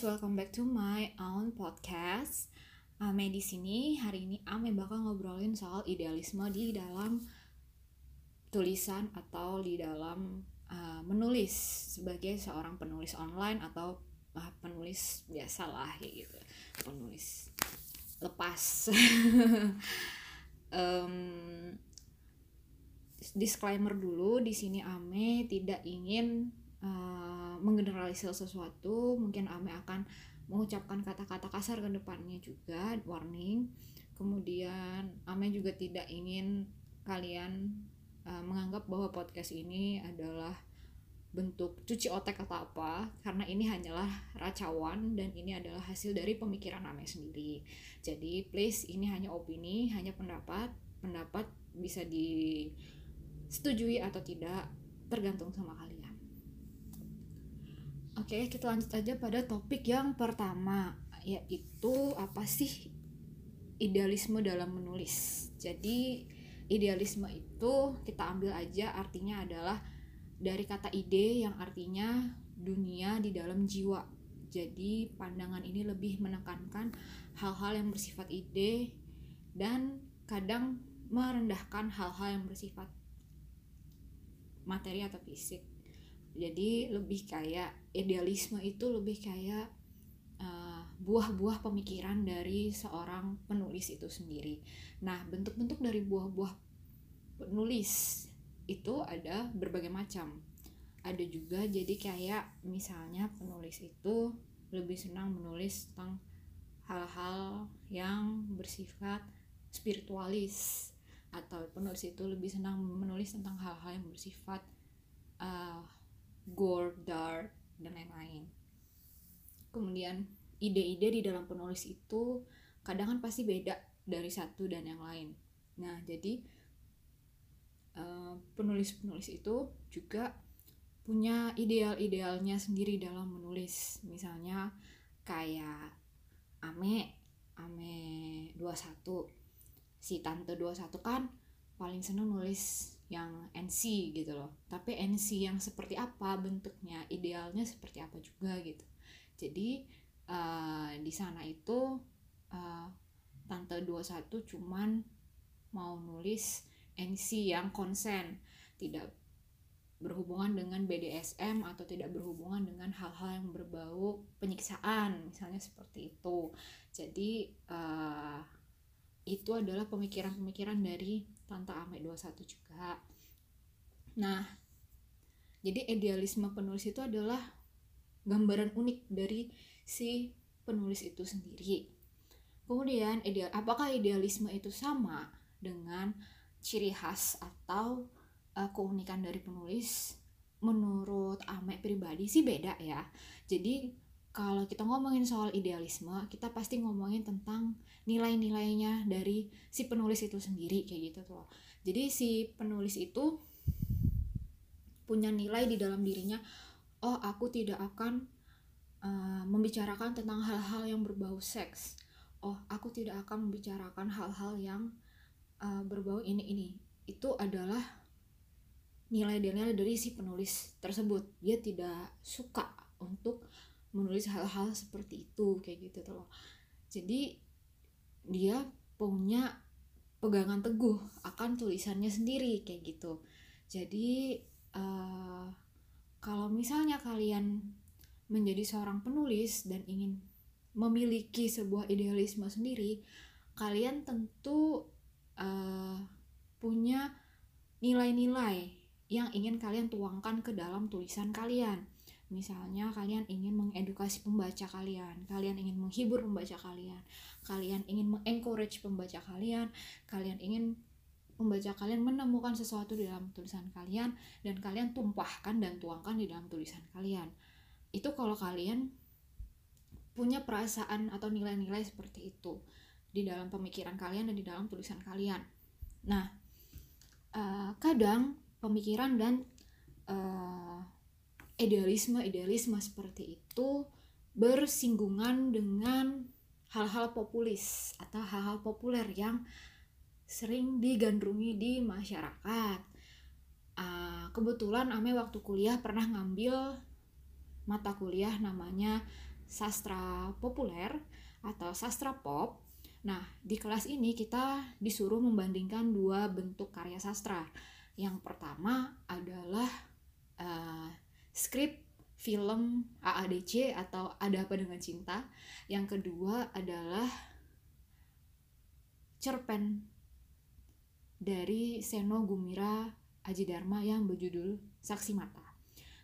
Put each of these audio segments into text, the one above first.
welcome back to my own podcast. Ame di sini hari ini Ame bakal ngobrolin soal idealisme di dalam tulisan atau di dalam uh, menulis sebagai seorang penulis online atau uh, penulis biasa lah kayak gitu, penulis lepas. um, disclaimer dulu di sini Ame tidak ingin uh, menggeneralisir sesuatu mungkin Ame akan mengucapkan kata-kata kasar ke depannya juga warning. Kemudian Ame juga tidak ingin kalian uh, menganggap bahwa podcast ini adalah bentuk cuci otak atau apa karena ini hanyalah racawan dan ini adalah hasil dari pemikiran Ame sendiri. Jadi please ini hanya opini hanya pendapat. Pendapat bisa disetujui atau tidak tergantung sama kalian Oke, kita lanjut aja pada topik yang pertama, yaitu apa sih idealisme dalam menulis. Jadi, idealisme itu kita ambil aja artinya adalah dari kata ide yang artinya dunia di dalam jiwa. Jadi, pandangan ini lebih menekankan hal-hal yang bersifat ide dan kadang merendahkan hal-hal yang bersifat materi atau fisik jadi lebih kayak idealisme itu lebih kayak uh, buah-buah pemikiran dari seorang penulis itu sendiri. Nah bentuk-bentuk dari buah-buah penulis itu ada berbagai macam. Ada juga jadi kayak misalnya penulis itu lebih senang menulis tentang hal-hal yang bersifat spiritualis atau penulis itu lebih senang menulis tentang hal-hal yang bersifat uh, gore, dark, dan lain-lain. Kemudian ide-ide di dalam penulis itu kadang kan pasti beda dari satu dan yang lain. Nah, jadi eh, penulis-penulis itu juga punya ideal-idealnya sendiri dalam menulis. Misalnya kayak Ame, Ame 21. Si Tante 21 kan paling seneng nulis yang NC gitu loh. Tapi NC yang seperti apa bentuknya idealnya seperti apa juga gitu. Jadi uh, di sana itu uh, tante 21 cuman mau nulis NC yang konsen. Tidak berhubungan dengan BDSM atau tidak berhubungan dengan hal-hal yang berbau penyiksaan misalnya seperti itu. Jadi uh, itu adalah pemikiran-pemikiran dari Tante Ame 21 juga. Nah jadi idealisme penulis itu adalah gambaran unik dari si penulis itu sendiri. Kemudian ideal apakah idealisme itu sama dengan ciri khas atau uh, keunikan dari penulis? Menurut Ame pribadi sih beda ya. Jadi kalau kita ngomongin soal idealisme, kita pasti ngomongin tentang nilai-nilainya dari si penulis itu sendiri kayak gitu tuh. Jadi si penulis itu punya nilai di dalam dirinya, oh aku tidak akan uh, membicarakan tentang hal-hal yang berbau seks. Oh, aku tidak akan membicarakan hal-hal yang uh, berbau ini ini. Itu adalah nilai-nilai dari si penulis tersebut. Dia tidak suka untuk menulis hal-hal seperti itu kayak gitu tuh jadi dia punya pegangan teguh akan tulisannya sendiri kayak gitu. Jadi uh, kalau misalnya kalian menjadi seorang penulis dan ingin memiliki sebuah idealisme sendiri kalian tentu uh, punya nilai-nilai yang ingin kalian tuangkan ke dalam tulisan kalian Misalnya kalian ingin mengedukasi pembaca kalian, kalian ingin menghibur pembaca kalian, kalian ingin mengencourage pembaca kalian, kalian ingin pembaca kalian menemukan sesuatu di dalam tulisan kalian dan kalian tumpahkan dan tuangkan di dalam tulisan kalian. Itu kalau kalian punya perasaan atau nilai-nilai seperti itu di dalam pemikiran kalian dan di dalam tulisan kalian. Nah, uh, kadang pemikiran dan uh, idealisme-idealisme seperti itu bersinggungan dengan hal-hal populis atau hal-hal populer yang sering digandrungi di masyarakat. Uh, kebetulan Ame waktu kuliah pernah ngambil mata kuliah namanya sastra populer atau sastra pop. Nah, di kelas ini kita disuruh membandingkan dua bentuk karya sastra. Yang pertama adalah uh, skrip film AADC atau Ada Apa Dengan Cinta. Yang kedua adalah cerpen dari Seno Gumira Aji Dharma yang berjudul Saksi Mata.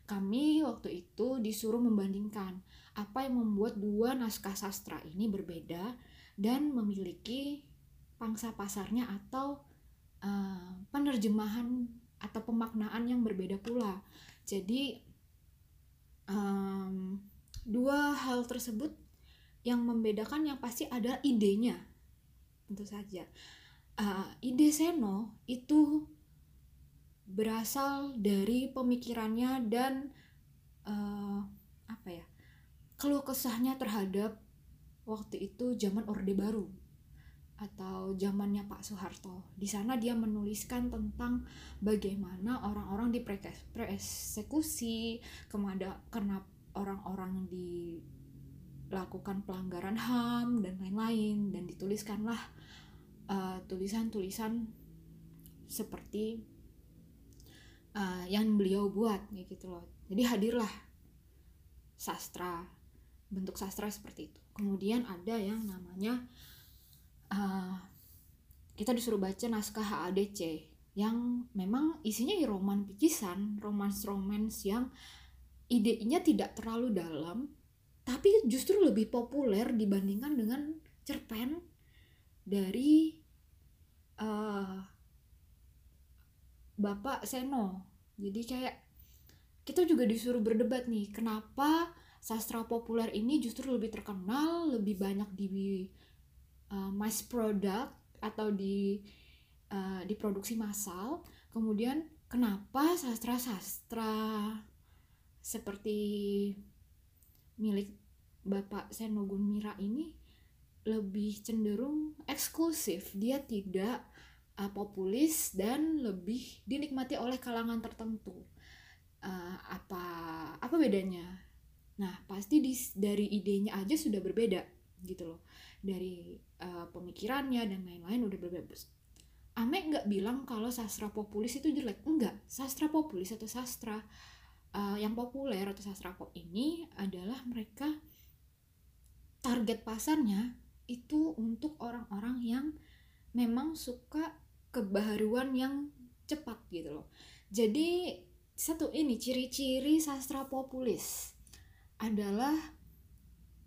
Kami waktu itu disuruh membandingkan apa yang membuat dua naskah sastra ini berbeda dan memiliki pangsa pasarnya atau uh, penerjemahan atau pemaknaan yang berbeda pula. Jadi um, dua hal tersebut yang membedakan yang pasti ada idenya, tentu saja. Uh, ide Seno itu berasal dari pemikirannya dan uh, apa ya keluh kesahnya terhadap waktu itu zaman Orde Baru atau zamannya Pak Soeharto. Di sana dia menuliskan tentang bagaimana orang-orang dipersekusi, kemada karena orang-orang dilakukan pelanggaran HAM dan lain-lain dan dituliskanlah uh, tulisan-tulisan seperti uh, yang beliau buat gitu loh. Jadi hadirlah sastra bentuk sastra seperti itu kemudian ada yang namanya uh, kita disuruh baca naskah HADC yang memang isinya ya roman picisan romans-romans yang idenya tidak terlalu dalam tapi justru lebih populer dibandingkan dengan cerpen dari uh, Bapak Seno. Jadi kayak kita juga disuruh berdebat nih kenapa sastra populer ini justru lebih terkenal, lebih banyak di uh, mass product atau di uh, diproduksi massal. Kemudian kenapa sastra-sastra seperti milik Bapak Senogun Mira ini lebih cenderung eksklusif. Dia tidak uh, populis dan lebih dinikmati oleh kalangan tertentu. Uh, apa apa bedanya Nah, pasti di, dari idenya aja sudah berbeda gitu loh. Dari uh, pemikirannya dan lain-lain udah berbeda. Ame nggak bilang kalau sastra populis itu jelek. Enggak, sastra populis atau sastra uh, yang populer atau sastra pop ini adalah mereka target pasarnya itu untuk orang-orang yang memang suka kebaharuan yang cepat gitu loh. Jadi satu ini ciri-ciri sastra populis adalah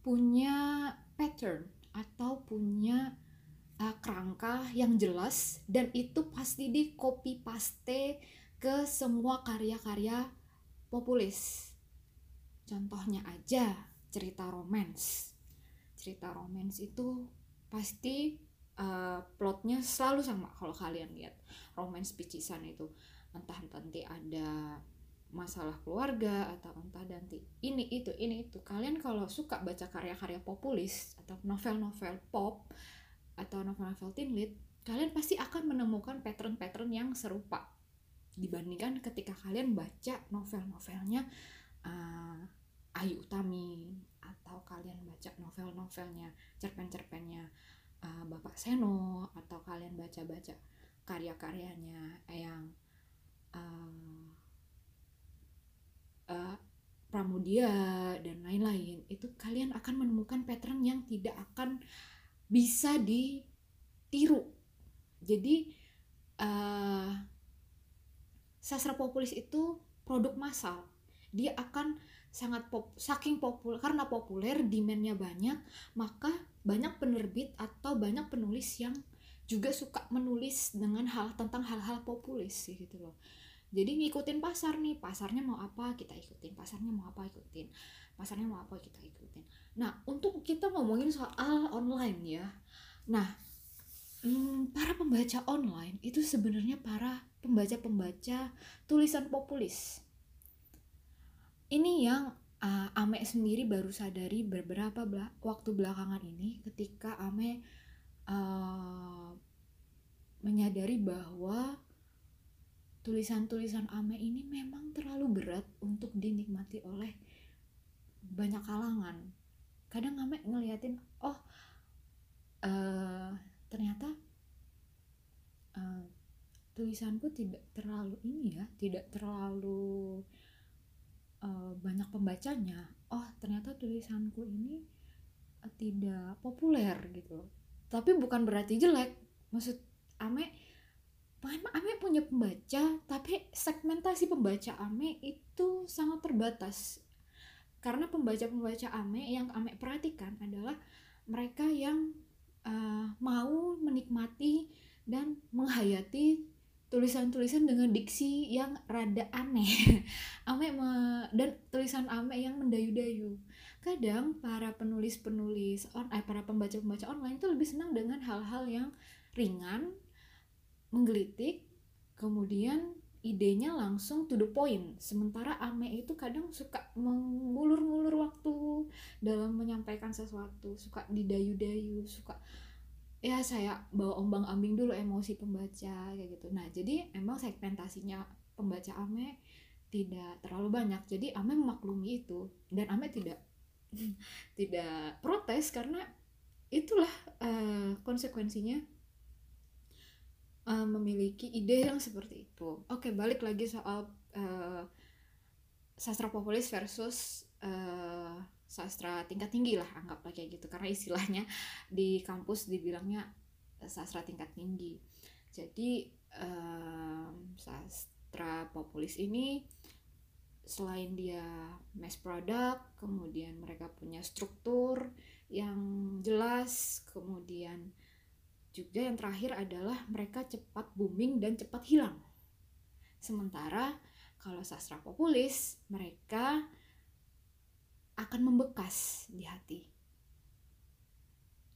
punya pattern atau punya uh, kerangka yang jelas dan itu pasti di copy paste ke semua karya-karya populis. Contohnya aja cerita romance. Cerita romance itu pasti uh, plotnya selalu sama kalau kalian lihat romance picisan itu entah nanti ada masalah keluarga atau entah nanti ini itu ini itu. Kalian kalau suka baca karya-karya populis atau novel-novel pop atau novel-novel teen lit kalian pasti akan menemukan pattern-pattern yang serupa dibandingkan ketika kalian baca novel-novelnya uh, Ayu Utami atau kalian baca novel-novelnya cerpen-cerpennya uh, Bapak Seno atau kalian baca-baca karya-karyanya yang uh, uh, Pramudia dan lain-lain itu kalian akan menemukan pattern yang tidak akan bisa ditiru. Jadi uh, sastra populis itu produk massal. Dia akan sangat pop, saking populer karena populer demandnya banyak maka banyak penerbit atau banyak penulis yang juga suka menulis dengan hal tentang hal-hal populis gitu loh jadi ngikutin pasar nih pasarnya mau apa kita ikutin. Pasarnya mau apa ikutin. Pasarnya mau apa kita ikutin. Nah untuk kita ngomongin soal online ya. Nah hmm, para pembaca online itu sebenarnya para pembaca-pembaca tulisan populis. Ini yang uh, Ame sendiri baru sadari beberapa bela waktu belakangan ini ketika Ame uh, menyadari bahwa tulisan-tulisan Ame ini memang terlalu berat untuk dinikmati oleh banyak kalangan. Kadang ame ngeliatin oh uh, ternyata uh, tulisanku tidak terlalu ini ya tidak terlalu uh, banyak pembacanya. Oh ternyata tulisanku ini uh, tidak populer gitu. Tapi bukan berarti jelek. Maksud ame ame punya pembaca tapi segmentasi pembaca ame itu sangat terbatas. Karena pembaca-pembaca ame yang ame perhatikan adalah mereka yang uh, mau menikmati dan menghayati tulisan-tulisan dengan diksi yang rada aneh. Ame me, dan tulisan ame yang mendayu-dayu. Kadang para penulis-penulis eh, para pembaca-pembaca online itu lebih senang dengan hal-hal yang ringan menggelitik kemudian idenya langsung to the point. Sementara ame itu kadang suka mengulur-ngulur waktu dalam menyampaikan sesuatu suka didayu-dayu suka ya saya bawa ombang ambing dulu emosi pembaca kayak gitu. Nah jadi emang segmentasinya pembaca Ame tidak terlalu banyak. Jadi Ame memaklumi itu dan Ame tidak tidak protes karena itulah uh, konsekuensinya uh, memiliki ide yang seperti itu. Oke balik lagi soal uh, sastra populis versus uh, sastra tingkat tinggi lah anggaplah kayak gitu. Karena istilahnya di kampus dibilangnya sastra tingkat tinggi. Jadi um, sastra populis ini selain dia mass product kemudian mereka punya struktur yang jelas kemudian juga yang terakhir adalah mereka cepat booming dan cepat hilang sementara kalau sastra populis mereka akan membekas di hati.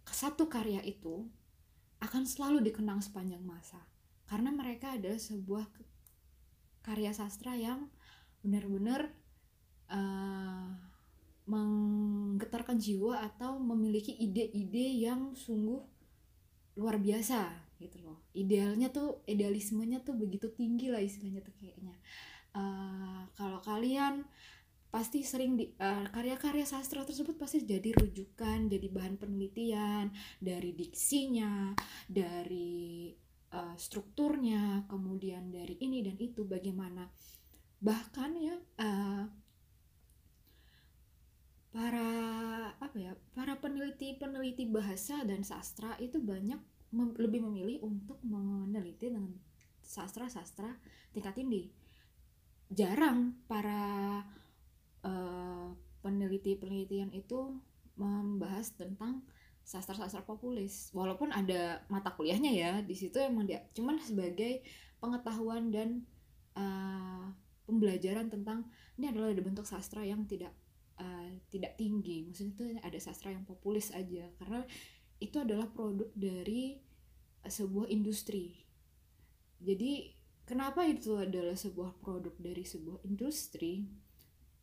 Satu karya itu akan selalu dikenang sepanjang masa karena mereka adalah sebuah karya sastra yang benar-benar uh, menggetarkan jiwa atau memiliki ide-ide yang sungguh luar biasa gitu loh. Idealnya tuh idealismenya tuh begitu tinggi lah istilahnya tuh kayaknya. Uh, kalau kalian pasti sering di karya karya-karya sastra tersebut pasti jadi rujukan, jadi bahan penelitian dari diksinya, dari uh, strukturnya, kemudian dari ini dan itu bagaimana. Bahkan ya uh, para apa ya para peneliti peneliti bahasa dan sastra itu banyak mem lebih memilih untuk meneliti dengan sastra-sastra tingkat tinggi. Jarang para uh, peneliti-penelitian itu membahas tentang sastra-sastra populis. Walaupun ada mata kuliahnya ya di situ emang dia cuman sebagai pengetahuan dan uh, pembelajaran tentang ini adalah ada bentuk sastra yang tidak uh, tidak tinggi. Maksudnya itu ada sastra yang populis aja. Karena itu adalah produk dari uh, sebuah industri. Jadi kenapa itu adalah sebuah produk dari sebuah industri?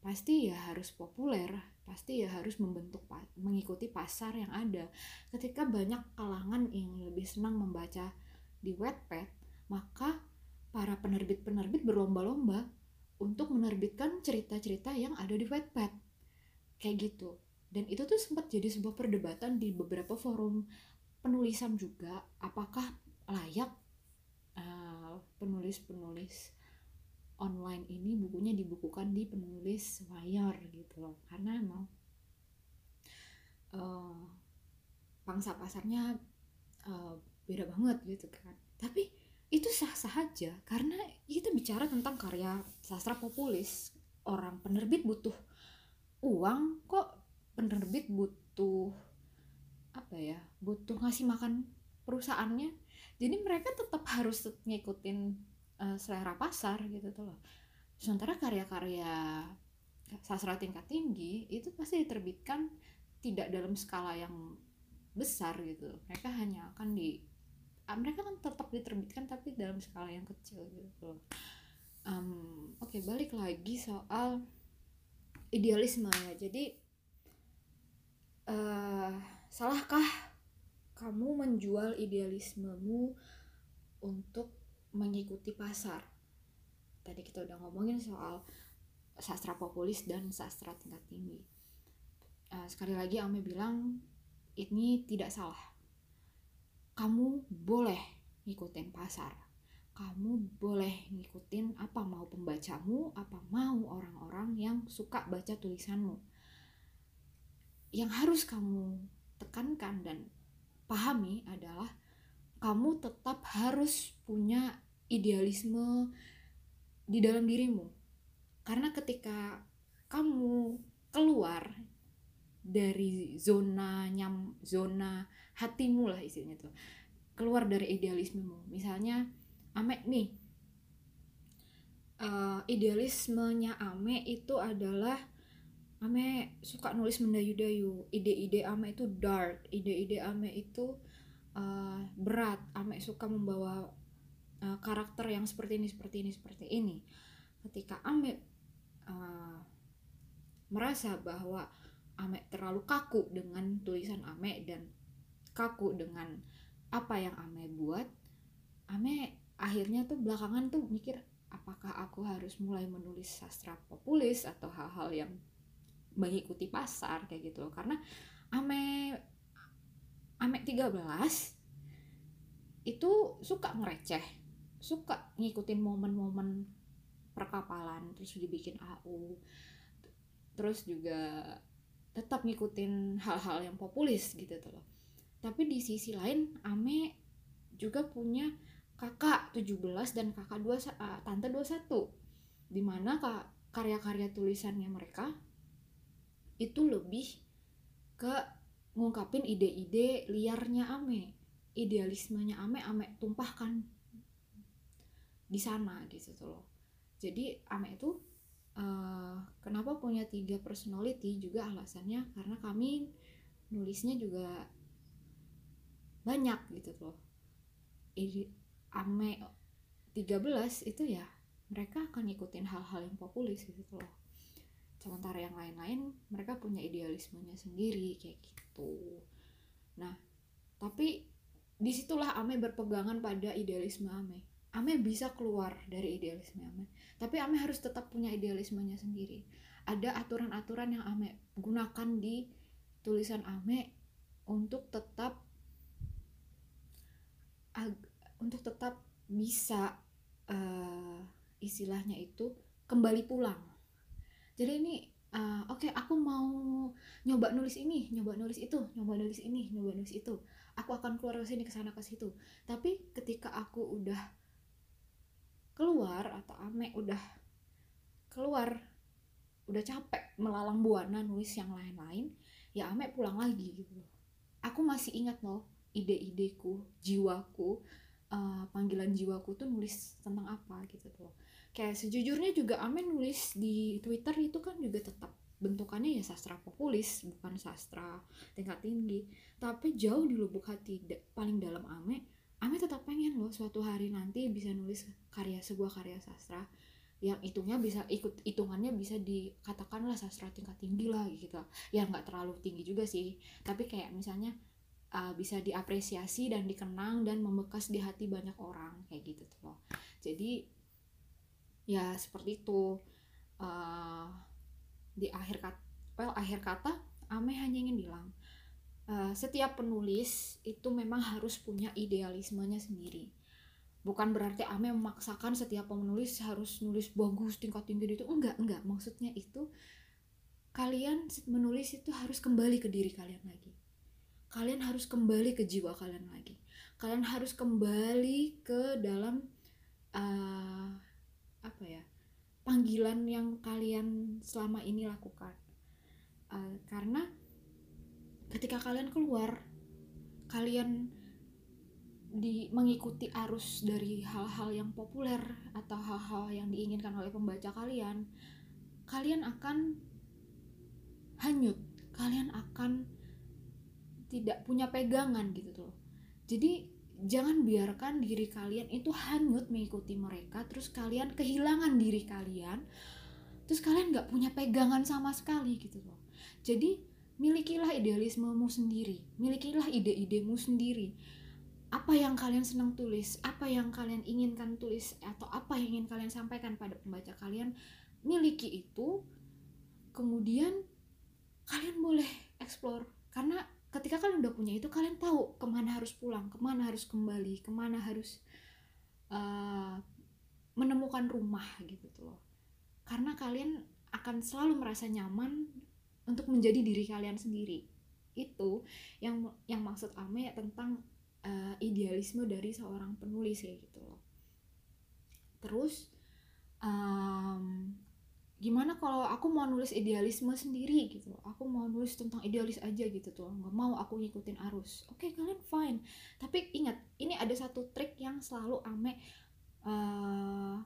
Pasti ya harus populer pasti ya harus membentuk mengikuti pasar yang ada. Ketika banyak kalangan yang lebih senang membaca di Wattpad maka para penerbit-penerbit berlomba-lomba untuk menerbitkan cerita-cerita yang ada di Wattpad kayak gitu. Dan itu tuh sempat jadi sebuah perdebatan di beberapa forum penulisan juga apakah layak uh, penulis-penulis online ini bukunya dibukukan di penulis mayor gitu loh. Karena emang uh, pangsa pasarnya uh, beda banget gitu kan. Tapi itu sah-sah aja karena kita bicara tentang karya sastra populis. Orang penerbit butuh uang kok penerbit butuh apa ya butuh ngasih makan perusahaannya? Jadi mereka tetap harus ngikutin uh, selera pasar gitu tuh loh. Sementara karya-karya sastra tingkat tinggi itu pasti diterbitkan tidak dalam skala yang besar gitu. Mereka hanya akan di ah, mereka kan tetap diterbitkan tapi dalam skala yang kecil gitu um, oke okay, balik lagi soal idealisme ya. Jadi uh, salahkah kamu menjual idealismemu untuk mengikuti pasar? Tadi kita udah ngomongin soal sastra populis dan sastra tingkat tinggi. Uh, sekali lagi Ame bilang ini tidak salah. Kamu boleh ngikutin pasar kamu boleh ngikutin apa mau pembacamu, apa mau orang-orang yang suka baca tulisanmu. Yang harus kamu tekankan dan pahami adalah kamu tetap harus punya idealisme di dalam dirimu. Karena ketika kamu keluar dari zona nyam zona hatimu lah isinya tuh keluar dari idealismemu misalnya Ame nih. Uh, idealismenya Ame itu adalah Ame suka nulis mendayu-dayu. Ide-ide Ame itu dark. Ide-ide Ame itu uh, berat. Ame suka membawa uh, karakter yang seperti ini seperti ini seperti ini. Ketika Ame uh, merasa bahwa Ame terlalu kaku dengan tulisan Ame dan kaku dengan apa yang Ame buat Ame akhirnya tuh belakangan tuh mikir apakah aku harus mulai menulis sastra populis atau hal-hal yang mengikuti pasar kayak gitu loh. Karena ame ame 13 itu suka ngereceh suka ngikutin momen-momen perkapalan terus dibikin AU terus juga tetap ngikutin hal-hal yang populis gitu tuh loh. Tapi di sisi lain Ame juga punya kakak 17 dan kakak 2 uh, tante 21 di mana kak karya-karya tulisannya mereka itu lebih ke ngungkapin ide-ide liarnya Ame idealismenya Ame Ame tumpahkan di sana di situ loh. Jadi Ame itu uh, kenapa punya tiga personality juga alasannya karena kami nulisnya juga banyak gitu loh ame 13 itu ya mereka akan ngikutin hal-hal yang populis gitu loh. Sementara yang lain-lain mereka punya idealismenya sendiri kayak gitu. Nah tapi di situlah Ame berpegangan pada idealisme Ame. Ame bisa keluar dari idealisme Ame tapi Ame harus tetap punya idealismenya sendiri. Ada aturan-aturan yang Ame gunakan di tulisan Ame untuk tetap untuk tetap bisa uh, istilahnya itu kembali pulang. Jadi ini uh, oke okay, aku mau nyoba nulis ini nyoba nulis itu nyoba nulis ini nyoba nulis itu. Aku akan keluar ke sini ke sana ke situ. Tapi ketika aku udah keluar atau ame udah keluar udah capek melalang buana nulis yang lain-lain ya ame pulang lagi gitu. Aku masih ingat loh ide-ideku jiwaku uh, panggilan jiwaku tuh nulis tentang apa gitu tuh. Kayak sejujurnya juga Amin nulis di Twitter itu kan juga tetap bentukannya ya sastra populis bukan sastra tingkat tinggi. Tapi jauh di lubuk hati paling dalam Ame Ame tetap pengen loh suatu hari nanti bisa nulis karya sebuah karya sastra yang hitungnya bisa ikut hitungannya bisa dikatakanlah sastra tingkat tinggi lah gitu. Ya nggak terlalu tinggi juga sih. Tapi kayak misalnya uh, bisa diapresiasi dan dikenang dan membekas di hati banyak orang kayak gitu tuh. Loh jadi ya seperti itu. Uh, di akhir kata well akhir kata Ame hanya ingin bilang uh, setiap penulis itu memang harus punya idealismenya sendiri. Bukan berarti Ame memaksakan setiap penulis harus nulis bagus tingkat tinggi itu. Enggak enggak. Maksudnya itu kalian menulis itu harus kembali ke diri kalian lagi kalian harus kembali ke jiwa kalian lagi. Kalian harus kembali ke dalam uh, apa ya panggilan yang kalian selama ini lakukan. Uh, karena ketika kalian keluar kalian di mengikuti arus dari hal-hal yang populer atau hal-hal yang diinginkan oleh pembaca kalian kalian akan hanyut. Kalian akan tidak punya pegangan gitu tuh. Jadi jangan biarkan diri kalian itu hanyut mengikuti mereka terus kalian kehilangan diri kalian terus kalian nggak punya pegangan sama sekali gitu loh. Jadi milikilah idealismemu sendiri milikilah ide-idemu sendiri. Apa yang kalian senang tulis apa yang kalian inginkan tulis atau apa yang ingin kalian sampaikan pada pembaca kalian miliki itu. Kemudian kalian boleh explore karena ketika kalian udah punya itu kalian tahu ke mana harus pulang ke mana harus kembali ke mana harus uh, menemukan rumah gitu loh. Karena kalian akan selalu merasa nyaman untuk menjadi diri kalian sendiri. Itu yang yang maksud Ame tentang uh, idealisme dari seorang penulis kayak gitu loh. Terus um, gimana kalau aku mau nulis idealisme sendiri gitu? Aku mau nulis tentang idealis aja gitu tuh. Nggak mau aku ngikutin arus. Oke okay, kalian fine. Tapi ingat ini ada satu trik yang selalu ame uh,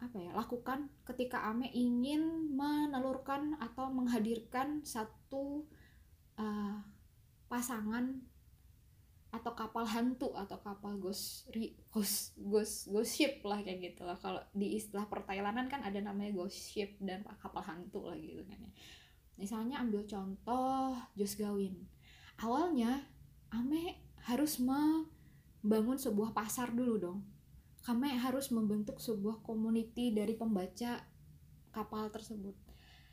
apa ya lakukan ketika ame ingin menelurkan atau menghadirkan satu uh, pasangan atau kapal hantu atau kapal ghost ghost ghost ghost ship lah kayak gitu lah. Kalau di istilah pertailanan kan ada namanya ghost ship dan kapal hantu lah gitu kan ya. Misalnya ambil contoh Jos Gawin. Awalnya Ame harus membangun sebuah pasar dulu dong. Ame harus membentuk sebuah community dari pembaca kapal tersebut.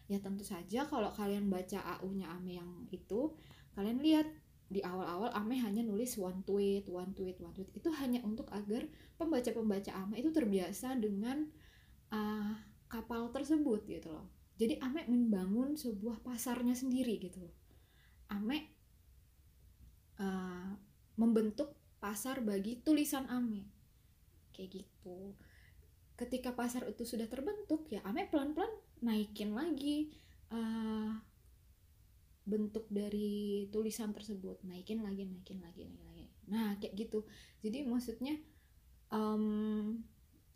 Ya tentu saja kalau kalian baca AU-nya Ame yang itu kalian lihat di awal-awal Ame hanya nulis one tweet, one tweet, one tweet. Itu hanya untuk agar pembaca-pembaca Ame itu terbiasa dengan uh, kapal tersebut gitu loh. Jadi Ame membangun sebuah pasarnya sendiri gitu loh. Ame uh, membentuk pasar bagi tulisan Ame. Kayak gitu. Ketika pasar itu sudah terbentuk ya Ame pelan-pelan naikin lagi uh, bentuk dari tulisan tersebut. Naikin lagi naikin lagi naikin lagi. Nah kayak gitu. Jadi maksudnya um,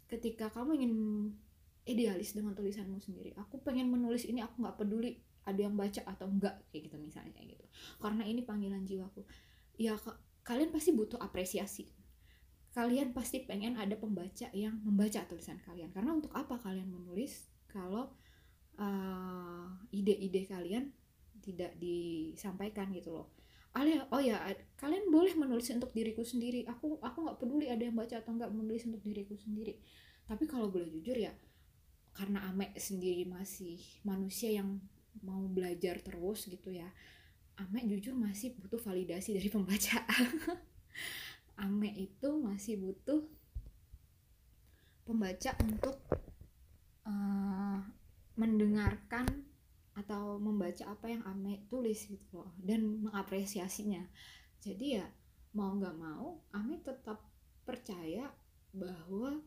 ketika kamu ingin idealis dengan tulisanmu sendiri aku pengen menulis ini aku nggak peduli ada yang baca atau enggak kayak gitu misalnya kayak gitu. Karena ini panggilan jiwaku. Ya kalian pasti butuh apresiasi. Kalian pasti pengen ada pembaca yang membaca tulisan kalian. Karena untuk apa kalian menulis kalau uh, ide-ide kalian tidak disampaikan gitu loh. Alia, oh ya kalian boleh menulis untuk diriku sendiri. Aku aku nggak peduli ada yang baca atau nggak menulis untuk diriku sendiri. Tapi kalau boleh jujur ya karena Ame sendiri masih manusia yang mau belajar terus gitu ya Ame jujur masih butuh validasi dari pembaca Ame itu masih butuh pembaca untuk uh, mendengarkan atau membaca apa yang Ame tulis gitu loh dan mengapresiasinya. Jadi ya mau nggak mau Ame tetap percaya bahwa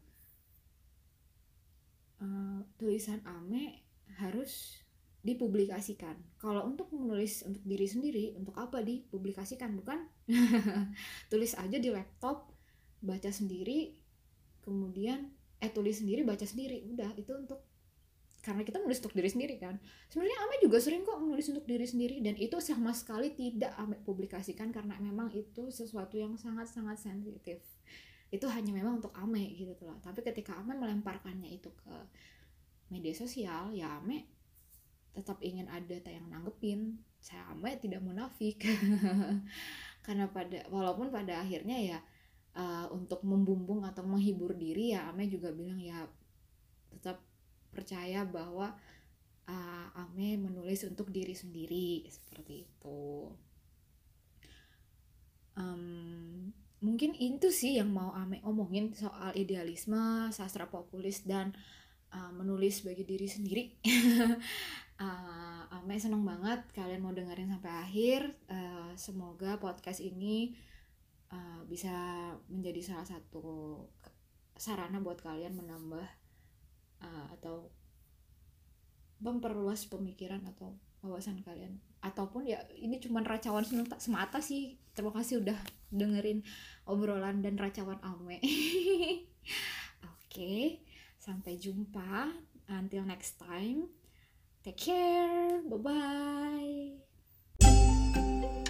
uh, tulisan Ame harus dipublikasikan. Kalau untuk menulis untuk diri sendiri untuk apa dipublikasikan? Bukan tulis aja di laptop baca sendiri kemudian eh tulis sendiri baca sendiri. Udah itu untuk karena kita menulis untuk diri sendiri kan. Sebenarnya Ame juga sering kok menulis untuk diri sendiri dan itu sama sekali tidak Ame publikasikan karena memang itu sesuatu yang sangat sangat sensitif. Itu hanya memang untuk Ame gitu loh tapi ketika Ame melemparkannya itu ke media sosial ya Ame tetap ingin ada tayang nanggepin. Saya Ame tidak munafik. Karena pada walaupun pada akhirnya ya uh, untuk membumbung atau menghibur diri ya Ame juga bilang ya tetap percaya bahwa uh, Ame menulis untuk diri sendiri seperti itu. Um, mungkin itu sih yang mau Ame omongin soal idealisme sastra populis dan uh, menulis bagi diri sendiri. Uh, Ame seneng banget kalian mau dengerin sampai akhir. Uh, semoga podcast ini uh, bisa menjadi salah satu sarana buat kalian menambah uh, atau memperluas pemikiran atau wawasan kalian. Ataupun ya ini cuma racawan semata, sih. Terima kasih udah dengerin obrolan dan racawan Ame oke okay, sampai jumpa. Until next time take care. Bye bye